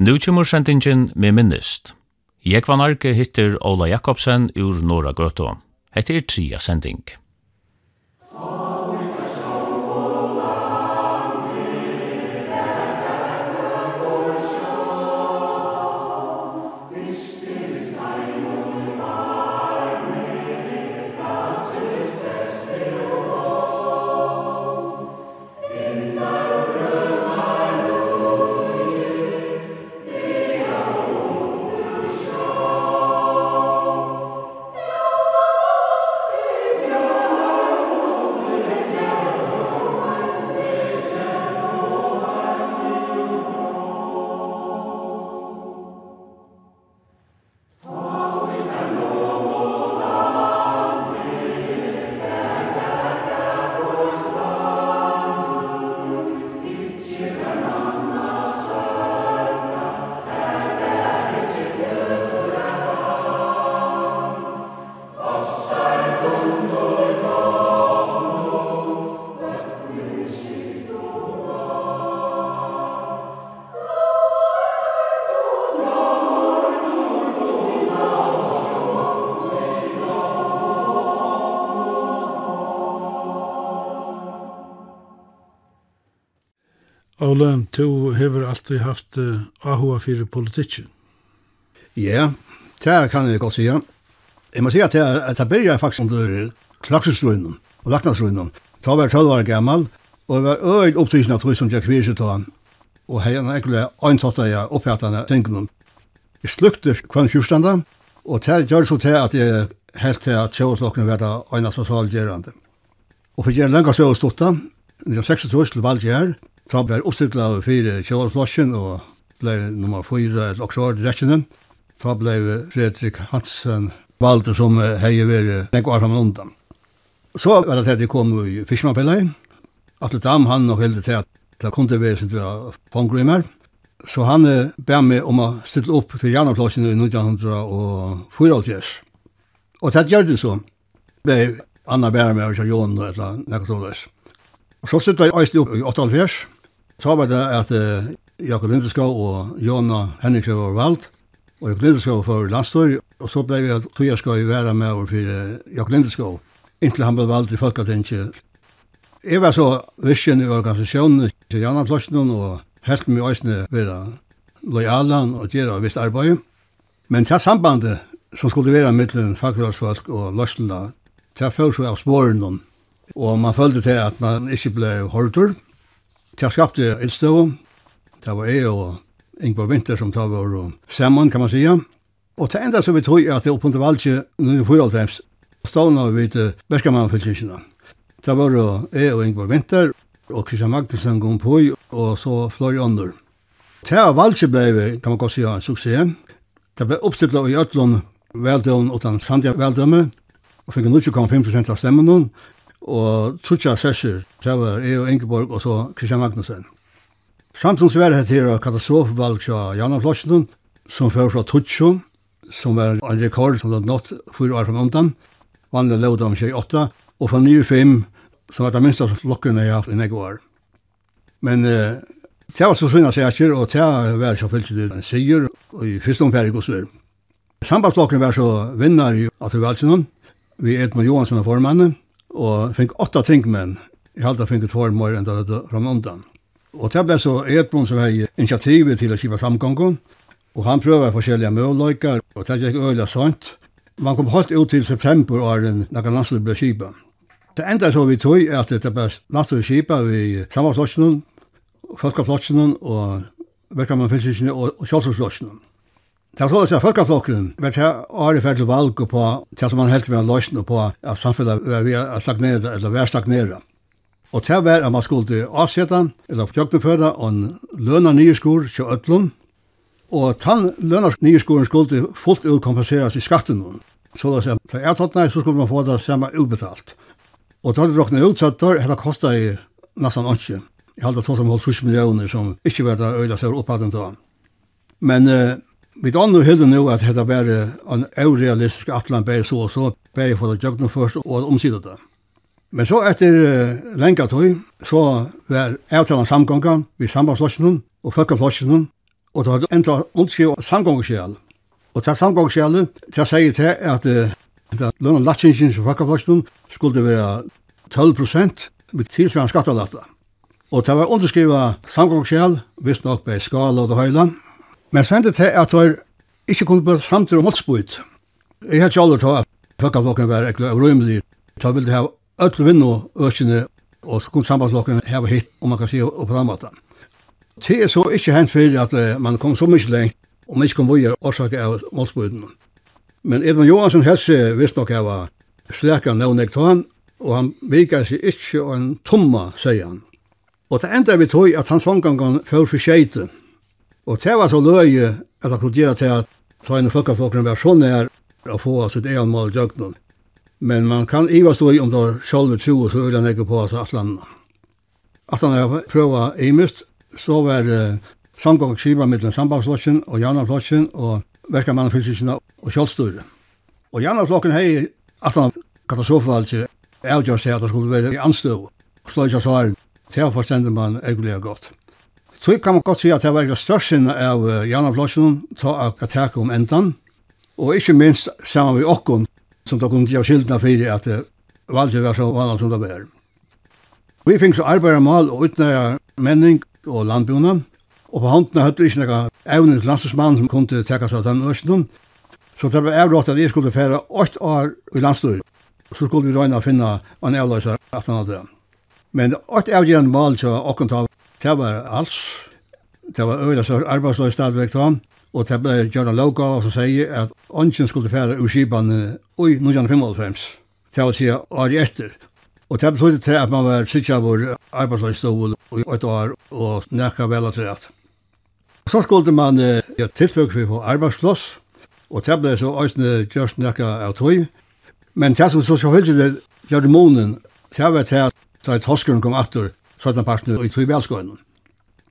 Nu kommer sendingen med minnest. Jeg var Arke hittir Ola Jakobsen ur Norra Gøto. Hette er tria sending. Amen. Ole, du hever alltid haft uh, ahua fyrir politikken. Ja, det kan jeg godt sige. Jeg må sige at jeg, at jeg byrja faktisk under klaksusruinen og laknasruinen. Da var jeg 12 år gammal, og jeg var øyld opptrykkende av som jeg kvirset til han. Og jeg har egentlig øyntatt antatt jeg opphattende tingene. Jeg slukte kvann fjordstanda, og det gjør så til at jeg helt til at sjåslokken var det øynast av. Og for jeg lenga sjåstutta, 1926 til valgjær, Trump var oppstilt av fire kjølanslosjen og ble nummer fire et oksår til rettjene. Da ble Fredrik Hansen valgt som heier vært nek år sammen undan. Så var det at de kom i Fischmannpillet. Atle Dam, han og heldig til at det kunne være sin av pongrimer. Så han ber meg om å stille opp for Jarnaplåsen i 1904. Og det gjør det så. Det Anna Bærmer og Jon og et eller annet. Og Så sitter jeg øyne opp i 88. Så var det at uh, Jakob Lindeskov og Jona Henningsjø var valgt, og Jakob Lindeskov for Landstor, og så ble vi at Tuja skal være med over for uh, Jakob Lindeskov, inntil han ble valgt i Folketinget. Jeg var så visjen i organisasjonen til Jana Plosjnum, og helt mye øyne være lojalan og gjøre visst arbeid. Men til sambandet som skulle være mellom fagfellesfolk og løsnene, til først av spåren, og man følte til at man ikke ble hårdur, Det skapte ildstøv. Det var jeg og Ingvar Vinter som tar vår sammen, kan man sige. Og det enda som vi tog er at det oppe under valget 1994 stående vid Berskamannfylkirkene. Det var jeg og Ingvar Vinter og Christian Magnussen kom på og så fløy under. Det her valget ble, kan man godt si, en suksess. Det ble oppstillet i Øtlund veldøven utan Sandja veldømme og fikk 0,5% av stemmen og trutja sessur, det var jeg og Ingeborg og så Kristian Magnussen. Samtidig var det her katastrofevalg fra Janne Flosjen, som fører fra Tutsjo, som var en rekord som hadde nått fyra år fra måneden, vanlig lovd om 28, og fra 9-5, som var det minste flokken jeg har haft i nek år. Men eh, det var så synd at jeg og det var så fyllt til en sier, og i første omfære gosver. Sambandsflokken var så vinnar i Atur vi Edmund Johansen og formannen, og fikk åtta tingmenn. Jeg hadde fikk tvær mer enn det fra Ramondan. Og det ble så Edmund som hei initiativet til å skiva samgången, og han prøver forskjellige møløyker, og det gikk øyla sånt. Man kom helt ut til september og åren nakka landslaget ble skipa. Det enda så vi tog er at det ble landslaget skipa vi samvarslåsjonen, folkaflotsjonen og verkammerfylsjonen og kjølsforslåsjonen. Det var sånn at Folkeflokken var til året ferdig valg på det som man helt vil ha løsne på at samfunnet var stagnere eller var stagnere. Og det var at man skulle avsette eller fjøkneføre en lønner nye skor til Øtlund. Og den lønner nye skoren skulle fullt ut kompenseres i skatten. Så da sier jeg, tatt nei så skulle man få det samme utbetalt. Og da hadde det råknet ut, så det kostet i nesten ikke. Jeg hadde tatt som holdt 20 millioner som ikke var det øyne som var opphatten Men Men Vi dannu hildu nu at hetta var en eurealistisk atlan bare så og så, bare for det jøgnu først og omsida det. Men så etter uh, lenga tøy, så var avtalen samgånga vi sambandslossjennom og folkeflossjennom, og det hadde enda ondskriv samgångskjæl. Og til samgångskjælet, til sier til at uh, lønna latsingen som folkeflossjennom skulle være 12 prosent med tilsvarende skattalatta. Og det var underskriva samgångskjäl, visst nok på skala og det Men så hendte det at det ikke kunne bli samtidig om åtsbøyt. Jeg hadde ikke aldri tatt at Føkkaflokken var ekkert og røymelig. Jeg ville ha ødel vinn og økene, og så kunne sambandslokken ha hitt, om man kan si, og på den måten. Det er så ikke hendt for at man kom så mye lengt, og man ikke kom vøyer årsak av målsbøyden. Men Edmund Johansson helse visste nok jeg var slækka nevnig til han, og han virkar seg ikke og en tomma, sier han. Og det enda vi tog at han sånn gang han fyrir for skjeitet, Og det var så løye at han kunne gjøre til at ta inn folkefolkene var så nær å få sitt egen mål døgnet. Men man kan iva stå i om det er sjølve tro og så vil han ikke på seg at han At han har prøva imist, så var det samgang skiva mellom sambandsflosjen og janaflosjen og verkamannfysikkene og kjølstyret. Og janaflokken hei at han katastrofevalg avgjørs til at det skulle være i anstøv og slå ikke svaren. Det forstender man egentlig godt. Så kan man godt si at det var det største av Janne Flosjen til å takke om endan, og ikke minst sammen med okken, som dere kunne gjøre skildene for at det valgte var så vanlig som det var. Vi fikk så arbeid mal og utnære menning og landbjørnene, og på håndene hadde vi ikke noen evne til landstyrsmann som kunne takke seg av den østen, så det ble avrått at jeg skulle fære åtte år i landstor, så skulle vi røyne å finne en avløser at han hadde. Men åtte avgjørende mal til okken til Det var alls. Det var øyla så arbeidsløy stadvek da, og det ble gjerne lovgave som sier at ånden skulle fære ur skibane i 1955. Det var sida året etter. Og det betydde til at man var sikker av vår arbeidsløystol i et år og nekka vel at rett. Så skulle man gjøre tiltøk for å få arbeidsplass, og det ble så òsne gjørst nekka av tøy. Men det som så så heldig det gjør det månen, det var til at da toskeren kom atter, sånn parten i Tøybjallskøyene.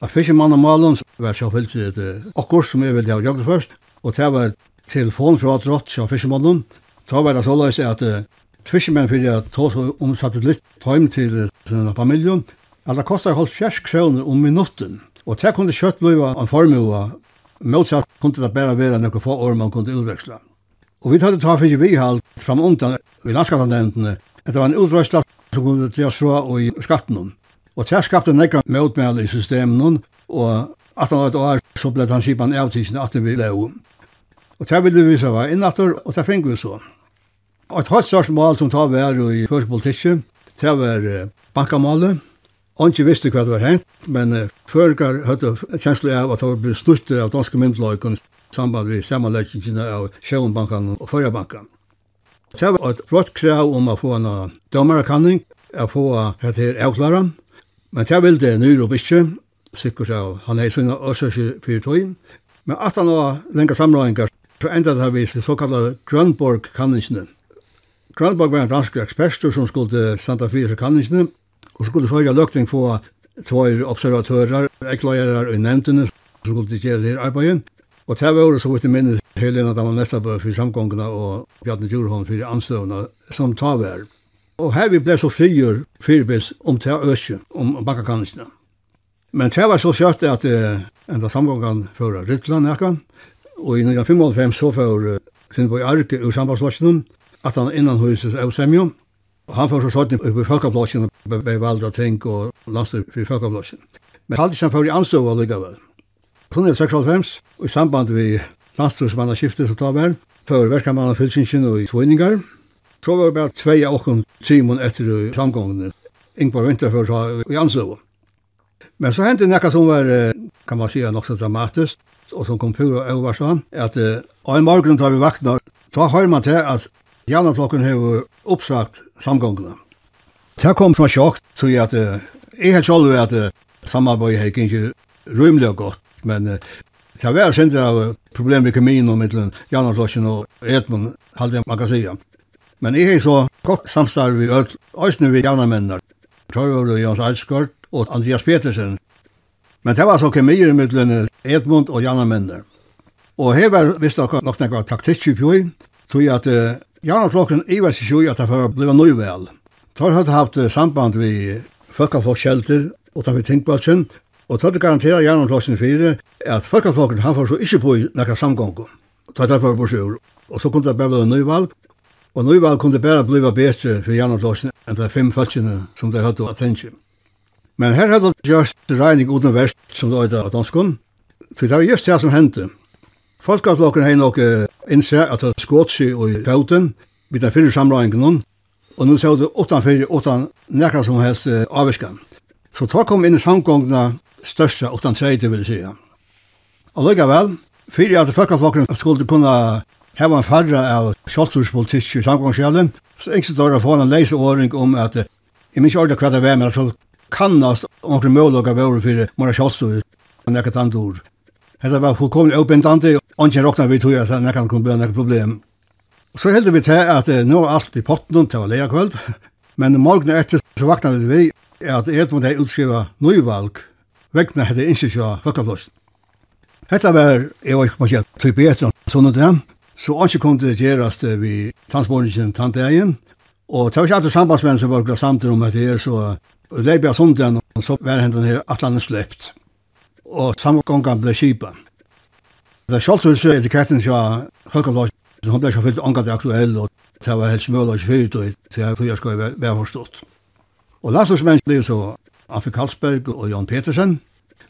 Av fiskemannamalen var sjåfyllt til et okkur som jeg ville ha gjort først, og det var telefon fra drott sjå fiskemannen. Da var det så løs at fiskemenn fyrir at ta så omsatt litt tøym til sin familie. det kostar holdt fjersk sjøvner om minutten, og det kunne kjøtt bliva en formue Motsatt kunne det bare være noen få år man kunne utveksla. Og vi tatt ta fyrir vi halt fram undan i landskapsnämnden. Det var en utrustning som kunne tas fra og i skatten. Og det skapte nekka motmæle i systemen, og at han var et år, så ble han skipan avtidsen at vi leu. Og det ville vi så var innatter, og det fengte vi så. Og et høyt størst mål som tar vær i førspolitikken, det var bankamålet. Ongi visste hva det var hengt, men førgar høyde kjenslig av at det var blitt stuttet av danske myndløyken i samband med samanleggingene av Sjøvnbankan og Førjabankan. Det var et brått krav om å få en dommerkanning, å få dette her avklaran, Men det nyr og ikke, sikkert av han er sånn også ikke fyrir tøyen. Men at han var lenge samlåingar, så enda det vi til såkallet Grønborg-kanningsene. Grønborg var en dansk ekspert som skulle standa fyrir kanningsene, og skulle følge løkning på tvær observatører, ekløyerar i nevntene, som skulle gjøre det arbeidet. Og det var så vidt i minnet Helena Damanessa for samgångene og Bjarne Djurholm for anstøvna som tar tavær. Og her vi ble så frigjør fyrbils om til øsje, om bakkakannisene. Men det var så kjørt at uh, enda samgångan for Rytland ekka, og i 1955 så for uh, Finnborg Arke ur sambandslåsjonen, at han innan huset av Semjo, og han før så sånn upp i folkavlåsjonen, bei valdra ting og landstyr for folkavlåsjonen. Men halvdje han for i anståg og lykka vel. Sånn er 96, og i samband vi landstyrsmannaskiftet som tar vel, før verkamanna fylsynsjen og i tvojningar, Så var det bare tvei av åkken timen etter samgångene. Ingvar Vinterfjord sa i ansøve. Men så hendte nekka som var, kan man sija, nok så dramatisk, og som kom pura overvarsan, at uh, en morgen tar vi vakna, ta høyr man til at Janaflokken hever oppsagt samgångene. Det kom som sjokk, så jeg at uh, jeg helt sjolv at uh, samarbeidet hek ikke rymlig og godt, men uh, det var sindra av problem problemer i kommunen og mittelen Janaflokken og Edmund, halde jeg man kan sija. Men jeg har så godt samstarv vi øl, øyne vi gjerne mennar, Torvor og Jans Alskort og Andreas Petersen. Men det var så kemier mellom Edmund og gjerne mennene. Og her var visst nok nok nekva taktikk i pjoi, tog at uh, gjerne flokken i var sig at det var blei nøyvel. Tor hadde haft samband vi folkaflokkskjelter og tatt vi tinkbalsen, og tar det garantera gjerne flokken fire at folkaflokken han får så ikke på nekka samgångu. Tar det for borsur. Og så kunne det bare blei nøyvalg, Og Nøyvald kunne bare blive bedre for Janneblåsen enn de fem følgene som de hadde attention. Men her hadde de gjort regning uten verst som det øyde av danskun. Så det var just det som hendte. Folkeavlokken har nok innsett at det skått seg i pauten vid den fyrre samlingen og nå så det åttan fyrre, åttan nekra som helst avviskan. Så ta kom inn i samgångna største åttan tredje, vil jeg sige. Og lykkevel, fyrre at folkeavlokken skulle kunne Her var en farra av kjoltsurspolitikk i samgångsskjelen, så ikke står det å få en leiseåring om at jeg minns ordet hva det var, men så kannast omkring møllogar våre fyrir mora kjoltsur og nekka tandur. Hetta var fullkomlig oppbindande, og ikke råkna vi tog at nekka kunne bli nekka problem. Så heldur vi til at nå var alt i potten til å leia kvöld, men morgen etter så vakna vi vi at Edmund hei utskriva nøyvalg vegna hette innskyldja Høkkablåst. Hetta var, jeg var ikke måske, typ etter, sånn og det, Så han kom til det gjerast vi transportingen tantegen, og det var ikke alltid sambandsmenn som var glad samtidig om at det er så og det sånt igjen, og så var hentan her atlanen slept. og samgångan ble kipa. Det er kjoltus etiketten sja så hun ble ikke fyllt angant aktuell, og det var helt smøla ikke fyrt, og det er tog jeg skal være forstått. Og landslagsmenn ble så Anfi Karlsberg og Jan Petersen,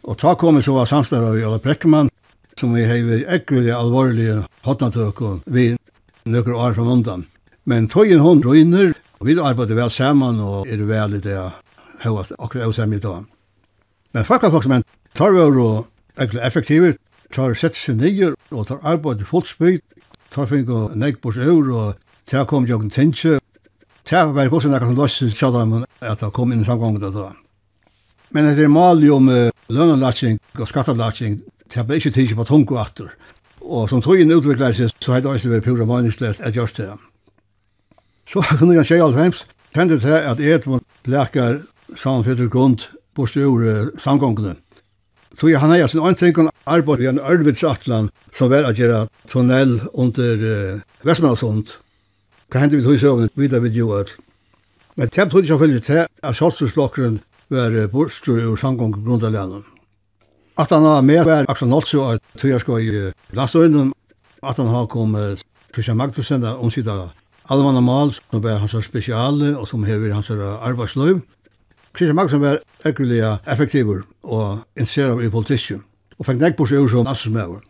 og ta kom så var samstånd av Jala Brekkemann, som vi har ekkelig alvorlige hotnatøkken vi nøkker år fra undan. Men tøyen hon røyner, og vi arbeider vel sammen og er vel i det høyast akkurat av i dag. Men fakkafolksmenn tar vi og ekkelig effektivt, tar sett seg nye og tar arbeid fullt spyt, tar fink og nek bors eur og tar kom jokken tinsje. Tar var også nekka som løsses tjadam at han kom inn i samgången da. Men etter mal jo med lønanlatsing og skattavlatsing, Det ble ikke tidlig på tungo atter. Og som tog inn utviklet seg, så hadde Øysle vært pura meningsløst et gjørst det. Så kunne jeg si alt hemst, kjente til at Edmund lekar leker samfittet grund bortstå ur samgångene. Så jeg han har sin antengen arbeid i en arbeidsatlan som var at gjøre tunnel under uh, Vestmannsund. Hva hendte vi tog i søvnet, videre vid jo alt. Men det betyr selvfølgelig til at Sjolstenslokkeren var bortstå ur samgångene grunn av. At han har med var Axel Nolsio og Tøyerskå i Lastøynen. At han har kommet Christian Magnussen og omsida Alman Amal, som var hans spesiale og som hever hans arbeidsløyv. Christian Magnussen var ekkelig effektiver og interesseret i politikken og fikk nekk bort seg ur som nassemøver.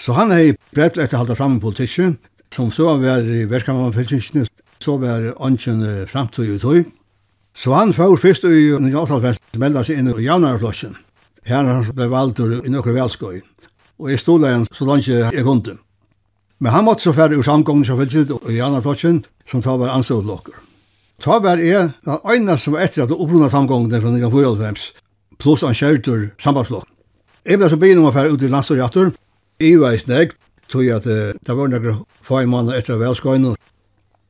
Så han hei brett etter halda fram i politikken, som så han var i verskamanfylsingene, så var ånden framtøy utøy. Så han fyr fyrst i 1988 melda seg inn i Javnarflosjen, Her han ble valdur i nokre velskøy. Og jeg stod igjen så langt jeg kunde. Men han måtte så færre ur samgången som fyllt og i annan plotsen som ta var anståndlokker. Ta var jeg den øyne som var etter at opprunna samgången fra 1994 pluss han kjørtur sambandslokk. Jeg ble så begynne om å færre ut i landstårjatter. Jeg var i snegg, tog at uh, det var noen fag mann etter velskøyne.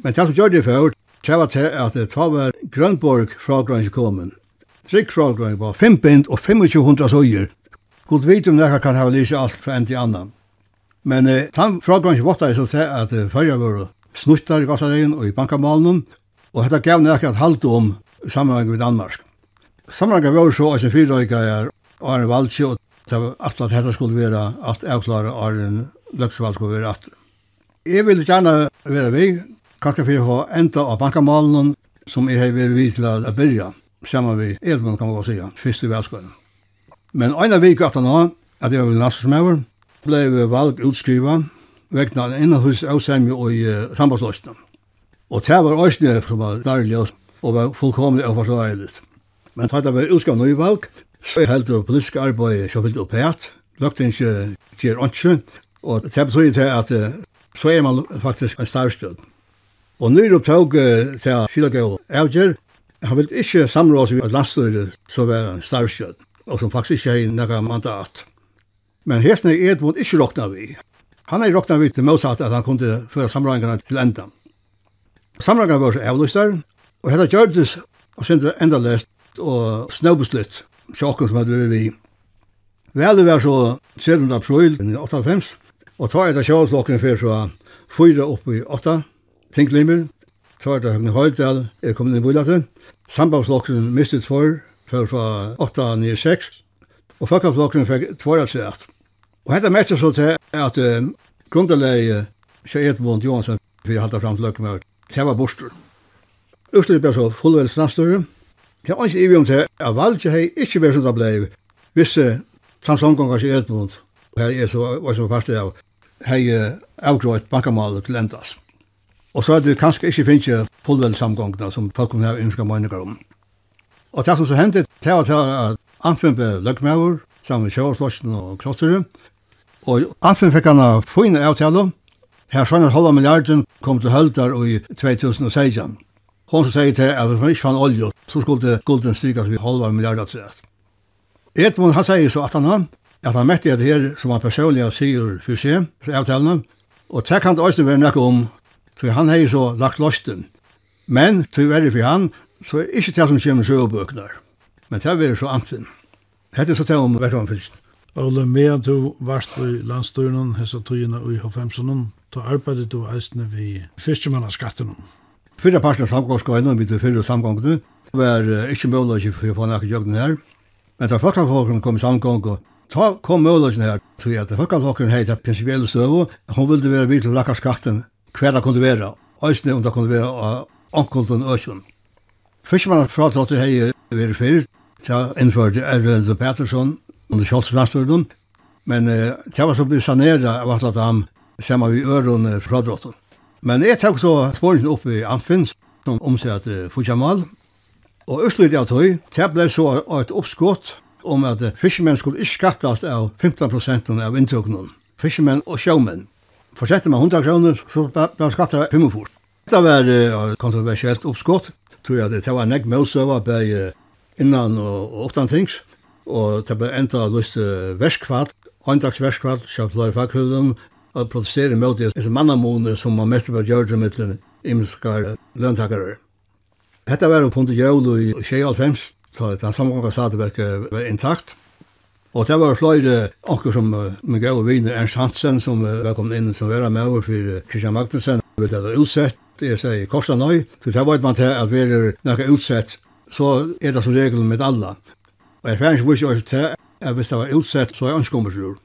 Men det som gjør det før, det var til at det var Grønborg fra Grønnskommen, trygg Tryggfrågren var fem bind og 2500 søyer. God vet om nekka kan ha lyst alt fra en til annan. Men eh, tann frågren ikke våttar så til at eh, fyrja var snuttar i gassaregen og i bankamalen, og dette gav nekka et halte om sammenheng med Danmark. Sammenhengen var så at fyrrøyga er Arne Valdsjø, og det var alt at dette skulle være alt avklare Arne Løksvald skulle være at. Jeg vil gjerne være vi, kanskje for å enda av bankamalen som jeg har vært vidt til å begynne saman vi Edmund, kan man godt sige, første værskøyne. Men en av vik at han har, at jeg var nassersmøver, ble valg utskriva, vekna en innenhus avsemmje og i uh, sambandsløsene. Og det var også som var dærlig og var fullkomlig og forståelig. Men det var utskriva nøyvalg, så held det politiske arbeid som fyllt opp lagt løgte ikke gjør ikke, og det betyr til at så er man faktisk en starvstød. Og nå er det opptog til Fylagøv avgjør, Han vil ikke samråd seg med landstøyret, så var en starvskjød, og som faktisk ikke er noen mandat. Men hesten er Edmund ikke råkna vi. Han er råkna vi til motsatt at han kunne føre samrådingene til enda. Samrådingene var så avlyst og hette Gjørdes og sindre enda lest og snøbeslutt, sjokken som hadde vi. Vel det var så 17. april 1998, og ta etter sjålslokkene før så fyra oppe i åtta, tinklimmer, ta etter Høgne Høydal, er kommet inn i bolatet, Sambandsflokken mistet tvær, fra fra 8 9 6, og Folkeflokken fikk tvær av seg. Og hette mette så til at uh, grunderleie Kjær Edmund Johansson fyrir halda fram til Løkkemer, det var borster. Østlig ble så fullvel snastøyre. Det var ikke ivig om til at valget hei ikke ble som det blei visse samsamgångar Kjær Edmund, og hei er så var som parti av hei avgrått bankamal til endas. Og så er det kanskje ikke finnes fullvel fullvelsamgångene som folk kunne ha ønsket meninger om. Og det som så hendte, det var til at Antven ble løgmøver, sammen med Kjøreslåsen og Klossere. Og Antven fikk han av fine avtale. Her sånn at halva milliarden kom til Høldar i 2016. Hon som sier til at hvis man ikke fann olje, så skulle gulden strykas vi halva milliarder til det. Edmund han sier så at han har, at han mette det her som han personlig sier for seg, avtalen, og det kan det også være noe om Så han har så lagt losten. Men, til verre for han, så er ikke det som kommer søvbøkene. Men det er så antvinn. Hette er så til om hvert om fyrst. Ole, medan du varst i landstøyren, hessa tøyene i H5-sonen, da arbeidet du eisne vi fyrstemannaskatten. Fyrre parten av samgångsgøyene, vi til fyrre samgångene, var ikke mulig for å få nækket jøgnen her. Men da folkene kom i samgång, ta kom mulig her, tror jeg at folkene hei det prinsipielle støv, hun ville være vidt til å lakka skatten hver det kunne være, øysene om det kunne være av ankulten øsjon. Fiskmannen fratrådte hei vært fyrt, tja innførte Erlend Petersson under Kjolslandstøren, men uh, det var så blitt sanera av at han sammen vi øren fratrådte. Men jeg tok så sporen opp i Amfins, som omsett uh, Fujamal, og utsluttet av tøy, det ble så et oppskott om at uh, fiskmenn skulle ikke skattast av 15% av inntøkene, fiskmenn og sjåmenn forsetter man 100 kroner, så blir skattar 5 fort. Det var uh, kontroversielt oppskott, Tror jeg det var nägg målsöva på uh, innan og utan tings. og det ble enda lyst uh, verskvart, åndags verskvart, så flere fackhuvudet. og protesterar mot det som mannamone som man møtte på Georgia med den imskar løntakere. Hetta var en punkt i jól i 2005, så den samgånga sadeverket var intakt. Og det var flere, akkur som uh, min gau viner Ernst Hansen, som uh, var kommet inn som vera med over for uh, Christian Magnussen, vi vet at det var utsett, det jeg sier Korsa Nøy, så det var man til at vi er nekka utsett, så er det som regel med alla. Og jeg fanns vurs også til at hvis det var utsett, så er ønskommersrur.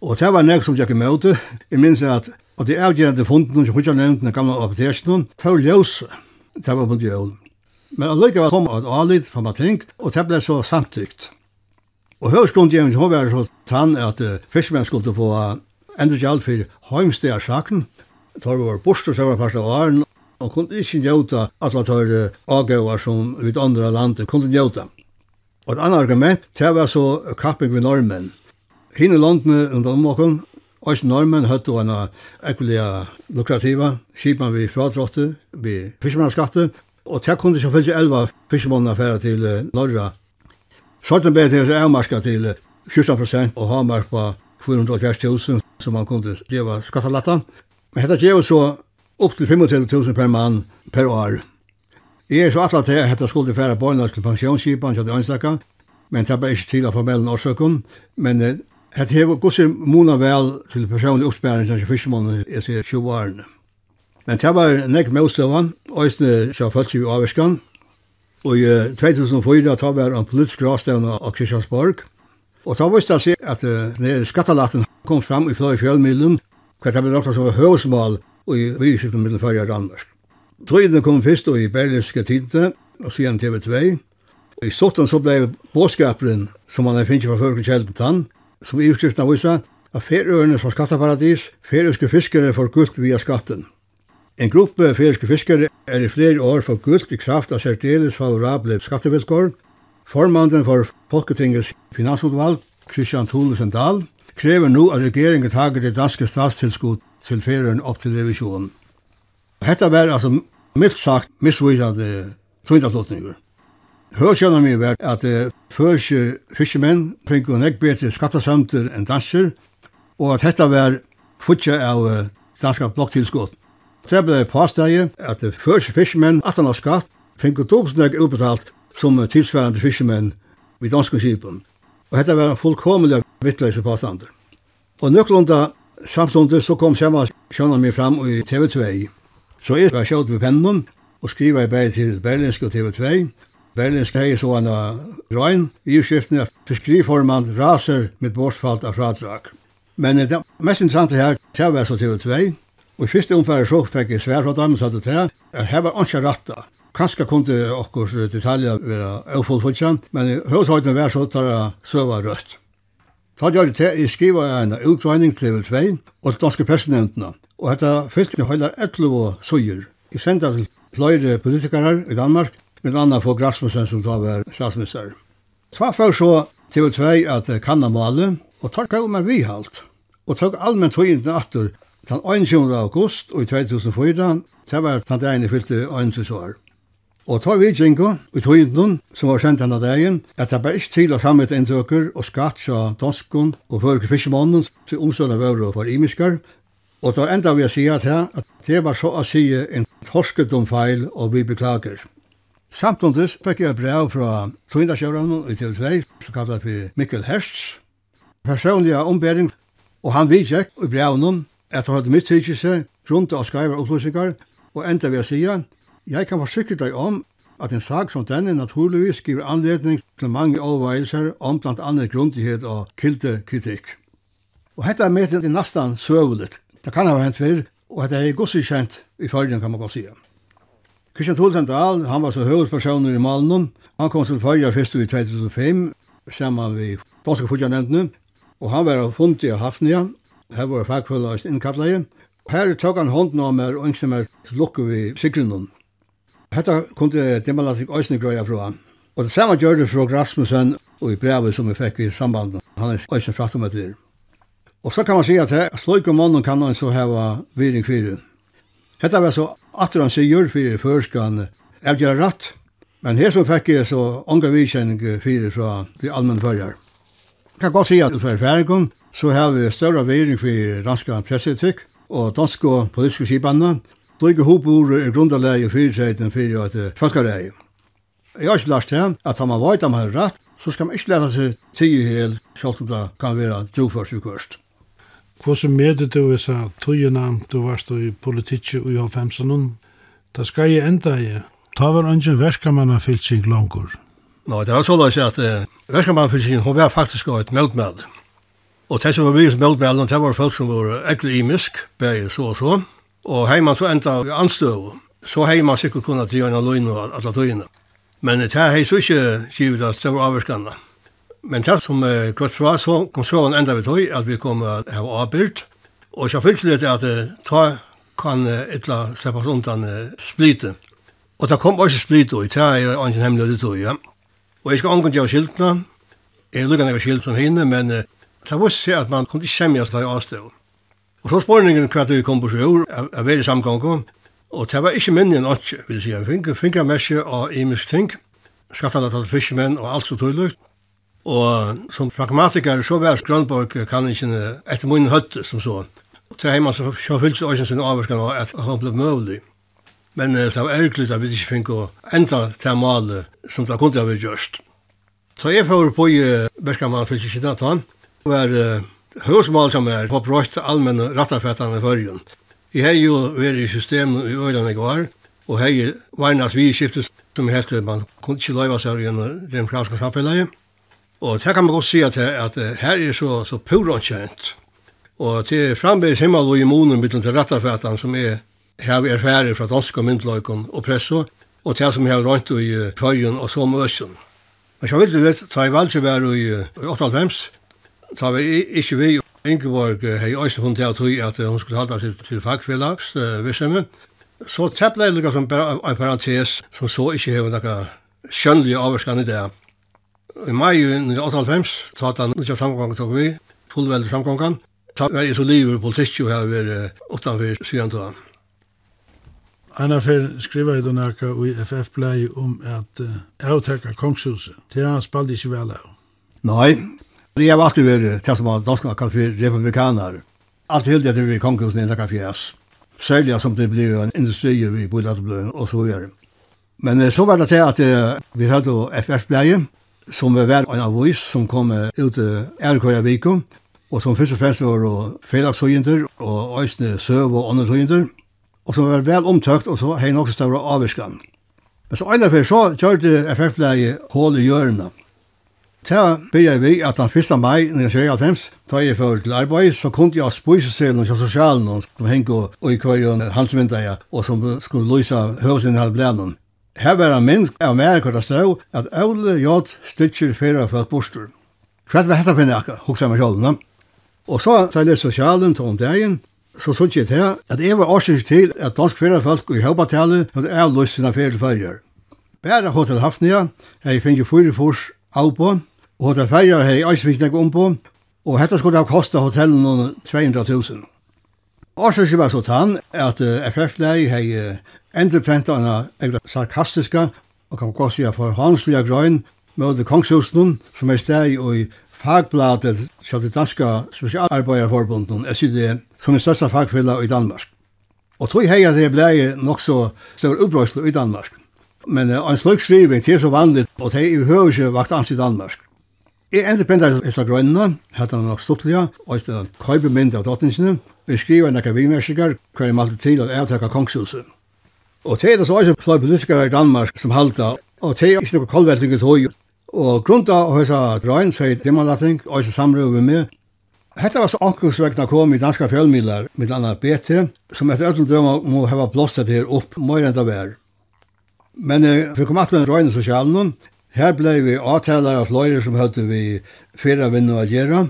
Og det var nek som jeg kom ut, jeg minns at Og det avgjørende funden som Hudja nevnte den gamle apotekene, for ljøs, det var på jøl. Men allikevel kom et alit fra Matink, og det ble så samtykt. Og høvstundgjevning, hun var så tann at uh, fiskmenn skulle få uh, enda gjald for heimstega saken. Tar var bostur som var parst av åren, og kunne ikke njøta at tar uh, avgøver som vidt andre landet kunne njøta. Og et annet argument, det var så kapping ved normen. Hine landene under omvåken, Ois normen høttu hana ekvelia lukrativa, skipan vi fradrotte, vi fiskmannskatte, og det kunne ikke fylse elva fiskmannafæra til norra Svartenberg er avmarska til 14 prosent og Hamar på 480.000 som man kunde geva skattalatta. Men dette geva så upp til 25.000 per mann per år. Jeg er så atla til at dette skulle færa barnas til pensionsskipan til anstakka, men det er ikke til av formellen årsøkken. Men det hever gossi mona vel til personlig oppspæring til fyrstemånden i sier 20 årene. Men det var nek motstøvan, òsne sjá fölkje vi avvirskan, Og i 2004 tar vi en politisk gravstevne av Kristiansborg. Og da visste jeg at uh, skattelaten kom fram i flere fjellmiddelen, hva det ble nok som var høvsmål i vidskiften mellom Førje og Danmark. Trøyden kom først i Berliske Tidene, og siden TV2. I Stotten så ble båtskaperen, som man finner fra Førje Kjelpetan, som i utskriften av vissa, at ferøyene som skatteparadis, ferøyske fiskere får gult via skatten. En gruppe feriske fiskere er i flere år for gult i kraft av særdeles favorable skattevilkår. Formanden for Folketingets finansutvalg, Christian Thulesen Dahl, krever nå at regeringen tager det danske statstilskudd til ferien opp til revisjonen. Hetta var altså mildt sagt misvisande tvindaslutninger. Hørsjønner mi var at uh, førsje fiskemenn fikk jo nek bedre skattasømter enn danser, og at hetta var futja av uh, danska blokktilskudd. Så ble det påsteget at første fiskemenn, at han har skatt, fikk dobbeltsnøk utbetalt som tilsvarende fiskemenn vid danske skipen. Og dette var fullkomelig vittløse påstander. Og nøklunda samståndet så kom samme sjønnen min fram i TV2. Så jeg var sjøtt ved pennen og skriva i bæg til Berlinsk og TV2. Berlinsk hei så han røyn i utskriftene fiskeriformann raser med bortfalt av fradrag. Men det mest interessante her, det var så TV2, Og i første omfære så fikk jeg svær fra dem, så hadde det at her var ikke ratta. Kanskje kunne okkur detaljer være avfullfutjan, men i høyshøyden var så tar jeg søva rødt. Ta gjør det til, jeg skriver en utregning til 2 og danske pressenevntene, og dette fylkene holder 11 søyer. Jeg sendte til flere politikere i Danmark, med anna for Grasmussen som tar var statsminister. Ta før så TV2 at kanna male, og tar takk om en vihalt, og takk allmenn tøyenden atter Den 21. august i 2004, det var den dagen jeg fylte 21 år. Og tar vi Djenko, i tøynden, som var kjent denne dagen, at det bare ikke til å samme et inntøker og skatt av danskon og førke fiskemannen til omstående vøvre for imiskar. Og da enda vi å si at her, at det var så å si en torskedom feil, og vi beklager. Samtundes fikk jeg brev fra tøyndaskjøren i TV2, som kallet for Mikkel Hertz, personlige ombering, og han vidtjekk i brevnen at han hadde mitt mittykelse rundt av skreiver opplysninger, og enda ved å sige, jeg kan forsikre deg om at en sak som denne naturligvis giver anledning til mange overveielser om blant annet grundighet og kilde kritikk. Og hetta er med til nastan søvulet. Det kan ha vært før, og hetta er gossi kjent i følgen, kan man godt sige. Christian Thulsen Dahl, han var så høvespersoner i Malnum. Han kom til følger fyrst i 2005, saman vi danske fudjanentene, og han var funnet i Hafnia, Her var fagfølgelig innkattleie. Her tok han hånden av meg og ønskte meg til lukke vi sikrenom. Hetta kunde Demalatik Øysene grøya fra. Og det samme gjør det fra Rasmussen og i brevet som vi fikk i samband. Han er Øysene fratom etter. Og så kan man si at her, og mannen kan han så heva viring fyrir. Hetta var så atter han sier fyrir førskan avgjera ratt. Men her som fikk jeg så unga vikjenning fyrir fra de allmenn fyrir. Jeg kan godt si at det var færingen, så har vi større veiring for danske presseetikk og danske politiske skipene. Lykke hovedbordet er grunderleie i fyrirseiten for at forskarreie. Jeg har ikke lagt til at han man vet om han er rett, så skal man ikke lære seg tida hel, selv om det kan være drogførst i Hva som møter du i seg tøyene du varst i politikk i H5-en? Da skal jeg enda i. Ta var ønsken verskamann av fylsing langer. Nei, det var så løs at uh, verskamann av fylsing, hun var faktisk et møtmeld. Og det som var mye som møtmælen, det var folk som var ekkelig imisk, bare så og så. Og heimann så enda anstøv. Så heimann sikkert kunne drive en løgn og alle tøyene. Men det her hei så ikke givet at det var avvarskende. Men det som er kvart fra, så kom så en enda vi tøy, at vi kom til å ha avbyrt. Og så fyllt det at eh, ta kan etla slippe undan splite. Og det kom også splite, og det er ikke hemmelig det tøy, ja. Og jeg skal omgå til å skiltene. Jeg lukker ikke skilt som henne, men Det var seg at man kunne ikke kjemme oss til å avstå. Og så spørningen hva vi kom på sjøur, jeg var i samgången, og det var ikke minnen ikke, vil jeg si, jeg finner fingermessig av imisk ting, skaffet av fiskemenn og alt så tydelig. Og som pragmatiker så var Grønborg kan ikke etter munnen høtte som så. Og Til hjemme så fyllt seg også sin avvarskan av at han ble mulig. Men det var ærgerlig at vi ikke fikk å enda til malet som det kunne ha vært gjørst. Så jeg får på i Berskamann fyllt ikke da, var uh, høysmål som er på brøtt allmenne rattarfettene i førjen. Jeg har jo vært i systemet i øyne i går, og har jo varnas vi skiftet som heter man kunne ikke løyva seg i en demokratiske samfunnet. Og det kan man godt si at, at her er så, så purånkjent. Og til frambeis himmel og immunen mittlen til rattarfettene som er her vi er ferdig fra danske myndløyken og presso, og til som er rundt i førjen og så møsjen. Men så vil det, ta i valg til å være i 98, Ta vi ikke vi, Ingeborg hei også hun til å tog at hun skulle halda seg til fagfelags vissemme. Så tepla jeg lukka som en parentes som så ikke hei nekka skjønnelig avvarskan i det. I mai 1998, ta ta nukka samgångan tok vi, fullveldig samgångan, ta var jeg så livet i politikk og her var utanfor syvende da. Anna fer skriva i Donaka og i FF-blei om at avtekka kongshuset. Det har spalt ikke vel av. Nei, Det har alltid vært til som man var danska for republikaner. Allt hyllde det vi konkursen i den Fjæs. Sälja som det blir en industri i Bullatblön og så vidare. Men så var det till att vi hade FF-bleje som var vært en avis som kom ut i Ærkøya Viko og som først og fremst var fredagshøyender og øyne søv og andre høyender og som var vel omtøkt og så hei nok større avvirskan. Men så en fyrir så kjørte FF-bleje hål i hjørnet Ta byrja vi at den 1. mai 1995, ta jeg fyrir til arbeid, så kunne jeg spise seg noen sosialen som hengo og i kvarjon hansmyndager og som skulle lysa høvesinnhald blænen. Her var en minn av mer kvarta stå at Aule Jod stytjer fyrir fyrir bostur. Hva var hetta finne akka, hoksa meg sjålna. Og så tar jeg sosialen til om dagen, så sutt jeg til at jeg var årsynsk til at dansk fyrir folk i høvbatalet hadde avlyst sina fyrir fyrir fyrir Bæra Hotel Hafnia, jeg finner fyrir fyrir fyrir Og det ferger hei eisvis nek om på, og hetta skulle ha kosta hotellen noen 200.000. 000. Årsøkje var så tann at uh, FF-lei hei endreprenta en egra sarkastiska og kan gå sida for hansliga grøyn møte kongshusen som er steg i fagbladet til det danske spesialarbeiderforbundet SID som er største fagfella i Danmark. Og tog hei at det blei nok så større upprøyslo i Danmark. Men uh, en slik skriving til så vanlig, og det er jo høyre vakt ans i Danmark. Jeg endte på enda i Sagrønna, hatt han nok stuttliga, og et køybe mynd av drottningene, og jeg skriver nekka vimersikker, hver jeg malte til at jeg avtaka kongshuset. Og det er det så også flere politikere i Danmark som halda, og det er ikke noe kolvetling i tog. Og grunnt av høysa drøyn, så er det man lating, og så samrøver vi med. Hetta var så ankursvekna kom i danska fjellmilar, med anna BT, som etter ötlund døma må heva blåstet her opp, møyre enda vær. Men eh, for kom at vi kom sosialen, Her blei vi avtaler av fløyre som høyde vi fyra vinner å gjøre.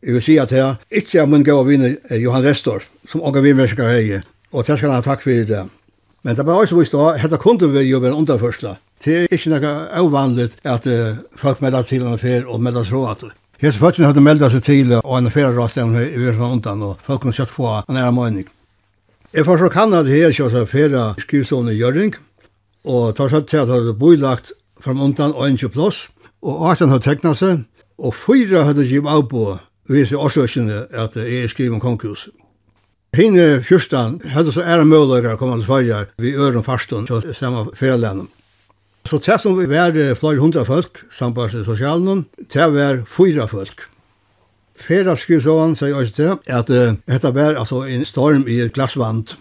Jeg vil si at her, ikke er min gode vinner Johan Restor, som åker vi mennesker hei, og til skal han ha takk for det. Men det var også vist da, dette kunne vi jo være underførsla. Det er ikke noe avvanligt at uh, folk melder til en fer og melder tråd Hes folkene hadde meldt seg til og en ferrarast enn i Virsman undan, og folk kunne sett få en nære mening. Jeg får så kan at her kjøs av ferra skrivstående gjøring, og tar seg til at det boilagt fram undan og 21 plass, og 18 hadde tegna seg, og fyra hadde givet av på vise årsøkene at jeg er skriver om konkurset. Hine fyrstan hadde så ære mølløyre å komme til farger vi øren farstånd til samme ferielænen. Så det som vi var flere hundra folk, sambars til sosialen, det var fyra folk. Fera skrivsåan sier jeg også til at uh, dette var altså en storm i et glassvand.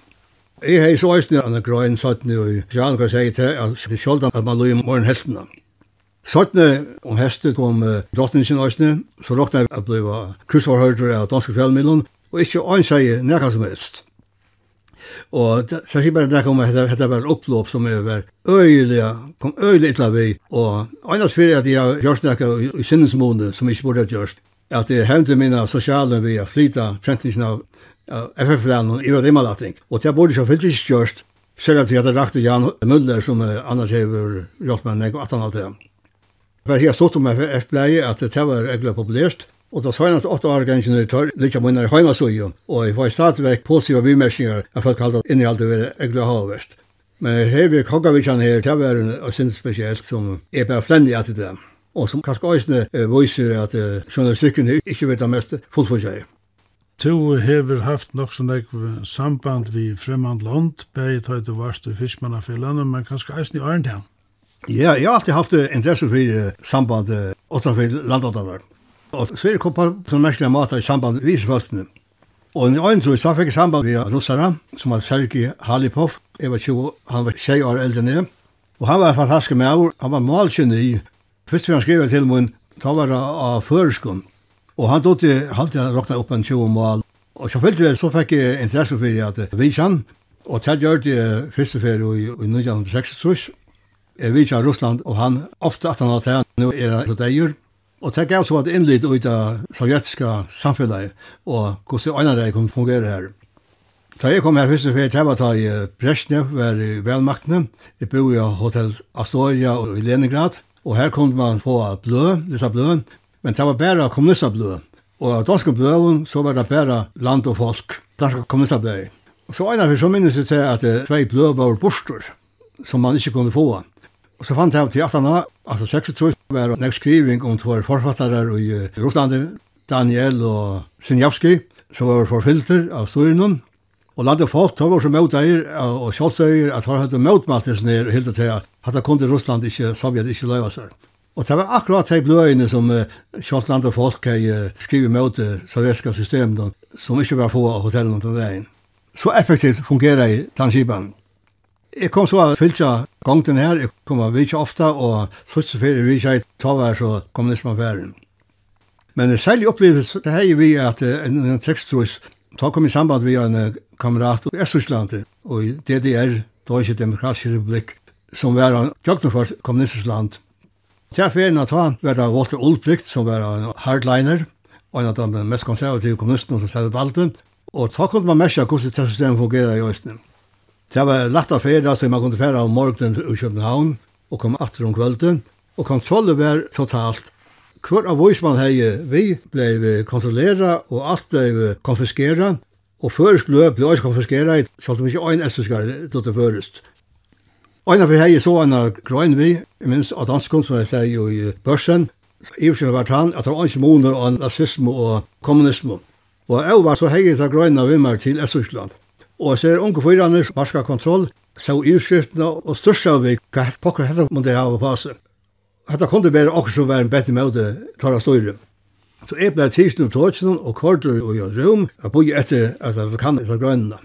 Jeg har så øyne en grøn satt søttene og Sjøren kan si til at det er skjoldt at man lå i morgen heltene. Søttene om hestet kom drottningen også, så råkna jeg ble kursvarhøyder av danske fjellmiddelen, og ikke øyne seg nærkast som helst. Og så sier bare nærkast om at dette var opplåp som er var øyelig, kom øyelig illa vi, og øyne spyrir at jeg har gjørst nærkast i sinnesmåne som ikke burde ha gjørst at jeg hevnte mine sosiale ved å flyta prentingen av FF-læren og Ivar Rimmalatning. Og det burde ikke fyllt ikke gjørst, selv at jeg hadde rakt Jan Muller som annars hever hjulpet meg og at han hadde. Men jeg stod om FF-lære at det var egentlig populært, og da sa at åtte år ganger tar litt av mine heimasøye, og jeg var stadigvæk positive bimerkninger jeg fikk kallet inn i alt det var egentlig havverst. Men her vi kogga her, det var en sin spesielt som er bare flendig at det og som kanskje eisne viser at uh, journalistikken ikke vet det mest fullfugje. Tu hever haft nok sånn samband vi fremmand land, bei tøy du varst i fiskmannafellene, men kanskje eisne i Arndheim. Ja, jeg har alltid haft interesse for samband utenfor landåndanar. Og så er det kommet på merkelig mat i samband med visefolkene. Og i annen tror jeg, så fikk jeg samband med russere, som var Sergei Halipov. Jeg var 20, han var 20 år eldre enn jeg. Og han var en fantastisk med, han var malkjønne i Først vi han skrev til min talare av føreskånd, og han tog til halvtid han råkna opp en 20 mål. Og så fyllt det, så fikk jeg interesse for at vi kjenn, og til gjør det første ferie i, i 1966, jeg vi kjenn Russland, og han ofte at han har tatt, nå er han så deier, og til gav så at innlitt ut av sovjetiska samfunnet, og hvordan øynene det kunne fungere her. Da jeg kom her første ferie, det var da i Brezhnev, var i velmaktene, jeg bor i Hotel Astoria og i Leningrad, Og her kunne man få blø, disse blø, men det var bare kommunisterblø. Og av danske bløven så var det bare land og folk, danske kommunisterblø. Og så en av så minnes jeg til at det tvei blø var borster, som man ikke kunne få. Og så fant jeg til 18 år, altså 26, var det en skriving om två forfattere i Russland, Daniel og Sinjavski, som var forfilter av Storinen, Og landet folk tar var så møteier og kjolsøyer at har hatt møtmaltes ned helt til at det kunne Russland ikke, Sovjet ikke løyva seg. Og det var akkurat de bløyene som uh, kjoltland og folk uh, mot det sovjetiske systemet som ikke var få av hotellene til veien. Så effektivt fungerer i Tanskipan. Jeg kom så av fylkja gongten her, jeg kom av vikja ofta, og sørste fyrir vikja i tavær så kommunismaffæren. Men uh, særlig opplevelse det hei vi at uh, en, en, en Ta kom i samband med en kamerat i Estland og i DDR, Deutsche Demokratische Republik, som var en jøknefart kommunistisk land. Til ferien at han var det Walter Ulbricht, som var en hardliner, og en av de mest konservative kommunistene som stedet valgte, og ta kunne man merke hvordan det systemet fungerer i Østene. Det var lagt av ferie, så man kunne fære om morgenen i København, og kom atter om kvelden, og kontrollen var totalt Hver av man hei vi blei kontrollera og alt blei konfiskera og først blei blei også konfiskera så det var ikke ein esterskar til det først. Ein av hei så en grøyn vi, minst av danskund som jeg sier jo i børsen, Iversen var han at det var ikke moner av nazisme og kommunisme. Og jeg var så hei til vi vimmer til Esterskland. Og jeg ser unge fyrirane, marska kontroll, så iverskriftene og størsta vi hva pokker hette man det hava på seg hetta kunde vera okkur som var ein betre móti tala støyre. So jeg ble tilsen og tåtsen og kortur og jo rom og boi etter at jeg kann etter grønna.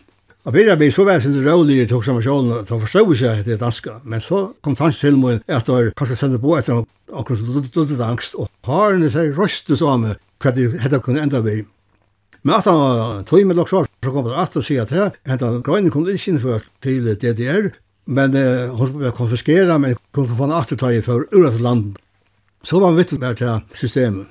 Og byrja vi så var sin tók i sjón og han forstod seg etter danska. Men so kom tans til mun at jeg kanska senda bo etter okkur som dødde angst og harene seg rostu so meg hva hetta hette enda við. Men at han tog med lokk så kom det at å si at her, at han grønne kom ikke innført til DDR, Men eh, hon skulle konfiskera, men kunde få en aftertag för ur ett land. Så var vitt med det systemet.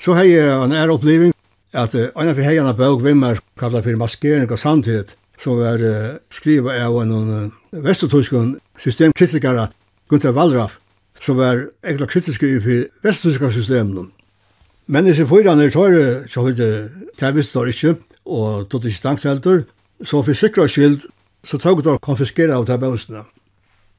Så har jag en är upplevelse att uh, en av heierne bøk vimmer kallar för maskering och sandhet som var uh, skriva av en uh, vestotyskun systemkritiker Gunther Wallraff som var ekla kritiske i vestotyska systemen. Men disse fyrene i tar så vidt tar visste det ikke, og tog ikke tankselter, så for sikra skyld så tog de konfiskera av de bøsene.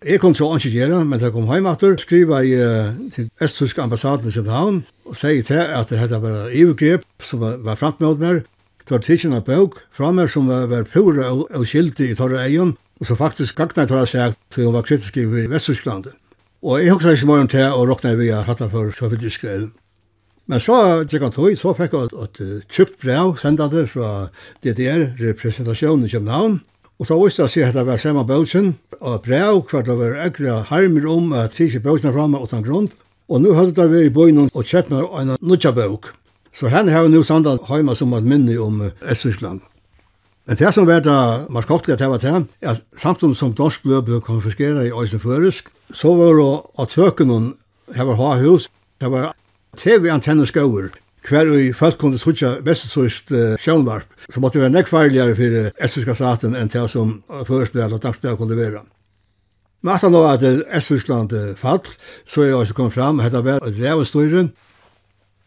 Jeg kunne så ikke gjøre, men jeg kom hjem etter, skriva i uh, til Østtysk ambassaden i København, og sier til at det hette bare ivergrep som var, var framtmått med, tog tidsen av bøk fra meg som var, var pura og, og skildig i Torre Eion, og så faktisk gagna i Torre Eion til hun var kritisk i Vesttyskland. Og jeg husker ikke morgen til å råkna vi har hatt for sovjetisk grell. Men så gikk han tog, så fikk jeg et, et tjukt brev sendande fra DDR-representasjonen i København, Og så visste jeg at det var samme bøtsen, og brev hver det var ekkert harmer om at tiske bøtsen framme åt han grunn. Og nå hadde det vært i bøynen og kjøpt meg en nødja bøk. Så henne har vi nå sandet hjemme som et minne om Østtyskland. Men det som var det marskottelig at det var er at samtidig som norsk blød ble konfiskeret i Øysenførisk, så var det at høkene her var ha hus, det var TV-antenneskauer, hver og folk kunne sutja vestsøyst uh, sjønvarp, så måtte det være nekvarligere for Estryska staten enn til som førespillet og dagsbildet kunne være. Men at han nå at Estryskland fall, så er jeg også kommet fram, hette var Revestøyren,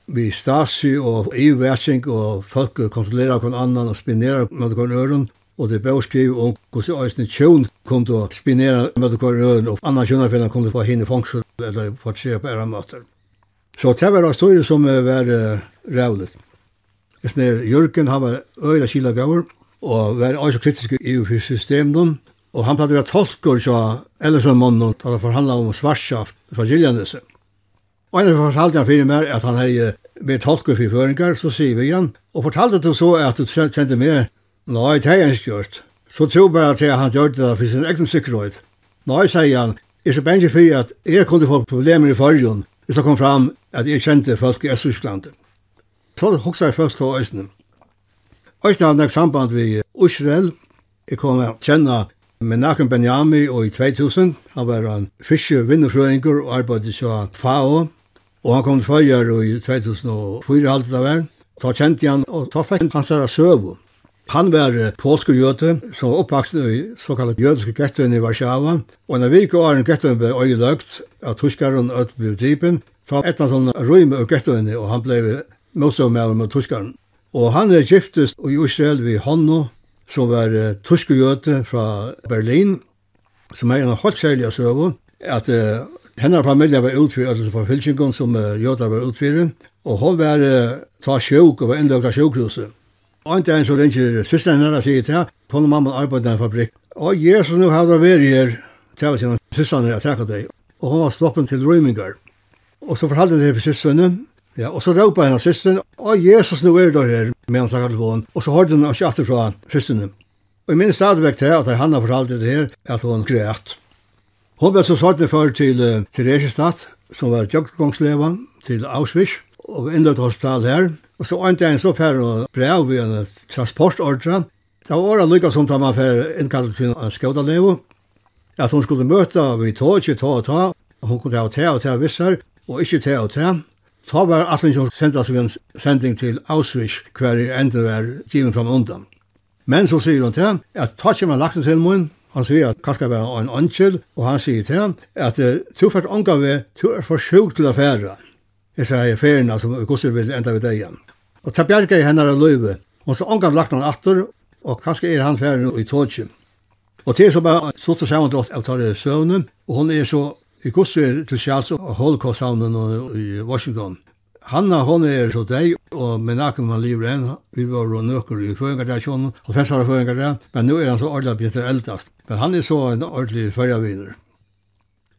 vi stasi og EU-værsing og folk kontrollerer kon annan og spinerer med kon øren, og det bør skrive om hvordan øyne tjøvn kom til å spinere med kon øren, og annan tjøvnarfinner kom til å få henne fangsel eller få tjøvn på ære møter. Så det var en historie som var uh, rævlet. rævlig. Jørgen, han var øyla kila gaver, og var også kritisk i systemet, og han pleier å være tolkur så Ellison Monnen, da han forhandla om svartsaft fra Giljanese. Og en av fortalte han fyrir meg at han hei vært tolkur fyrir føringar, så sier vi igjen, og fortalte du så at du kjente meg, nei, det er ikke gjort. Så tro bare til at han gjør det for sin egen sikkerhet. Nei, sier han, er så benge fyrir at jeg kunne få problemer i førjen, hvis jeg kom fram at jeg kjente folk i Østtyskland. Så hoksa jeg først til Østene. Østene hadde nek samband vi Israel. Jeg kom å kjenne Menachem Benjami og i 2000. Han var en fiske vinnerfrøyngur og arbeidde så FAO. Og han kom til følger i 2004 halte det var. Da kjente han, og ta fikk han sara søvo. Han var polsk og jøte, som var oppvaksen i såkallet jødiske gettøyne i Varsjava. Og når vi gikk åren gettøyne ble øyeløgt av tuskaren og ødelblivet dripen, Så Ta etter sånn røyme og gettoene, og han ble motstående med med tuskaren. Og han er giftest i Israel ved Hanno, som var uh, tuske jøte fra Berlin, som er en av holdt særlig av søvå, at uh, hennes familie var utfyrt, altså fra Fylkingen som uh, jøter var utfyrt, og hun var uh, ta sjuk og var innløkket sjukhuset. Og en dag så ringer søsteren henne og sier til henne, hun og mamma arbeidde i en fabrikk. Og Jesus, nå har det vært her, til henne søsteren at jeg deg. Og hun var stoppen til Røymingar. Og så fortalte det til sønnen, Ja, og så råpa henne systeren, «Å, Jesus, nå er det her», med han snakket på. Og så hørte hun ikke alltid fra systeren. Og jeg minns stadigvæk til at Hanna fortalte det her, at hun græt. Hun ble så svartne før til, til Regestad, som var jøggongsleva, til Auschwitz, og innløtt hospital her. Og så en så færre og brev ved en transportordre. Det var året lykka som tar man færre innkallet til en skjødalevo, at hun skulle møte vi tog, ikke ta og ta, hun kunne ta og ta og ta visser, og ikkje til og til. Ta var Atlingsson sendas vi en sending til Auschwitz, hver i enda var givet fram undan. Men så sier hun til at ta kjem en lagt til mun, han sier at kanskje var en åndkjell, og han sier til at du fært ånga vi, du er for sjuk til å fære. Jeg sier ferien, altså, gusser vil enda ved deg igjen. Og ta bjerga i hennar av løyve, og så ånga lagt han atter, og kanskje er han ferien i tåtsjen. Og til så bare sutt og saman drott av tar søvnen, og hun er så i kurset til Sjals og Holocaust-havnen i Washington. Hanna, hon er så deg, og med nakken man lever enn, vi var jo nøkker i føringardeasjonen, og fest var føringardeasjonen, men nå er han så ordentlig blitt eldast. Men han er så en ordentlig førjaviner.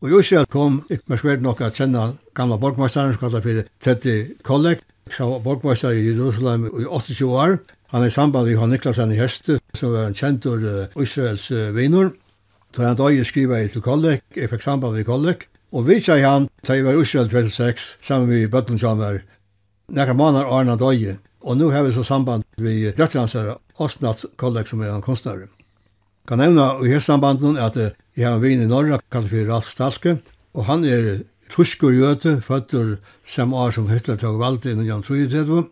Og i Israel kom ikke mer svært nok at kjenne gamla borgmesteren, som kallet for Teddy Kollek, som var borgmester i Jerusalem i 28 år. Han er i samband med Johan Niklasen i Heste, som var en kjent uh, Israels uh, viner. Da han døg skriva i til kolleg, jeg fikk samband med kolleg, og vi i han, da jeg var Israel 26, sammen med Bøtlen Bøtlensammer, nekka manar Arna Døye, og nu har vi så samband med Døtlandsere, Åsnat kolleg som er han konstnare. Kan nevna i hans sambanden at jeg har en vin i Norra, kallet for Ralf Stalke, og han er tuskur jøte, føtter samme år som Hitler tog valgt i 1933,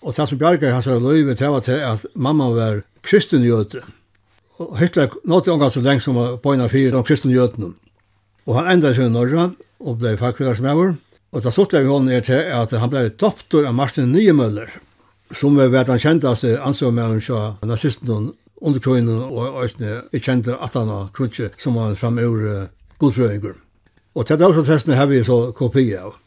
og det som bjarga i hans løyve, det var til at mamma var kristen jøte, Og Hitler nådde omgang så lenge som var bøyna fire av kristne jødene. Og han enda seg i Norge og ble fagfillersmøver. Og da suttet vi hånden er til at han ble doktor av Martin Niemøller, som vi vet han kjentaste ansvar med han fra nazisten under krøyene og øyne i kjente at han har krutje som var framøver godprøvinger. Og til dagsattestene har vi så kopi av.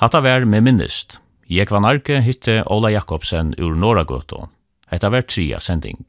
Hatta vær med minnist. Jeg var narke hytte Ola Jakobsen ur Norragøto. Hetta vær tria sending.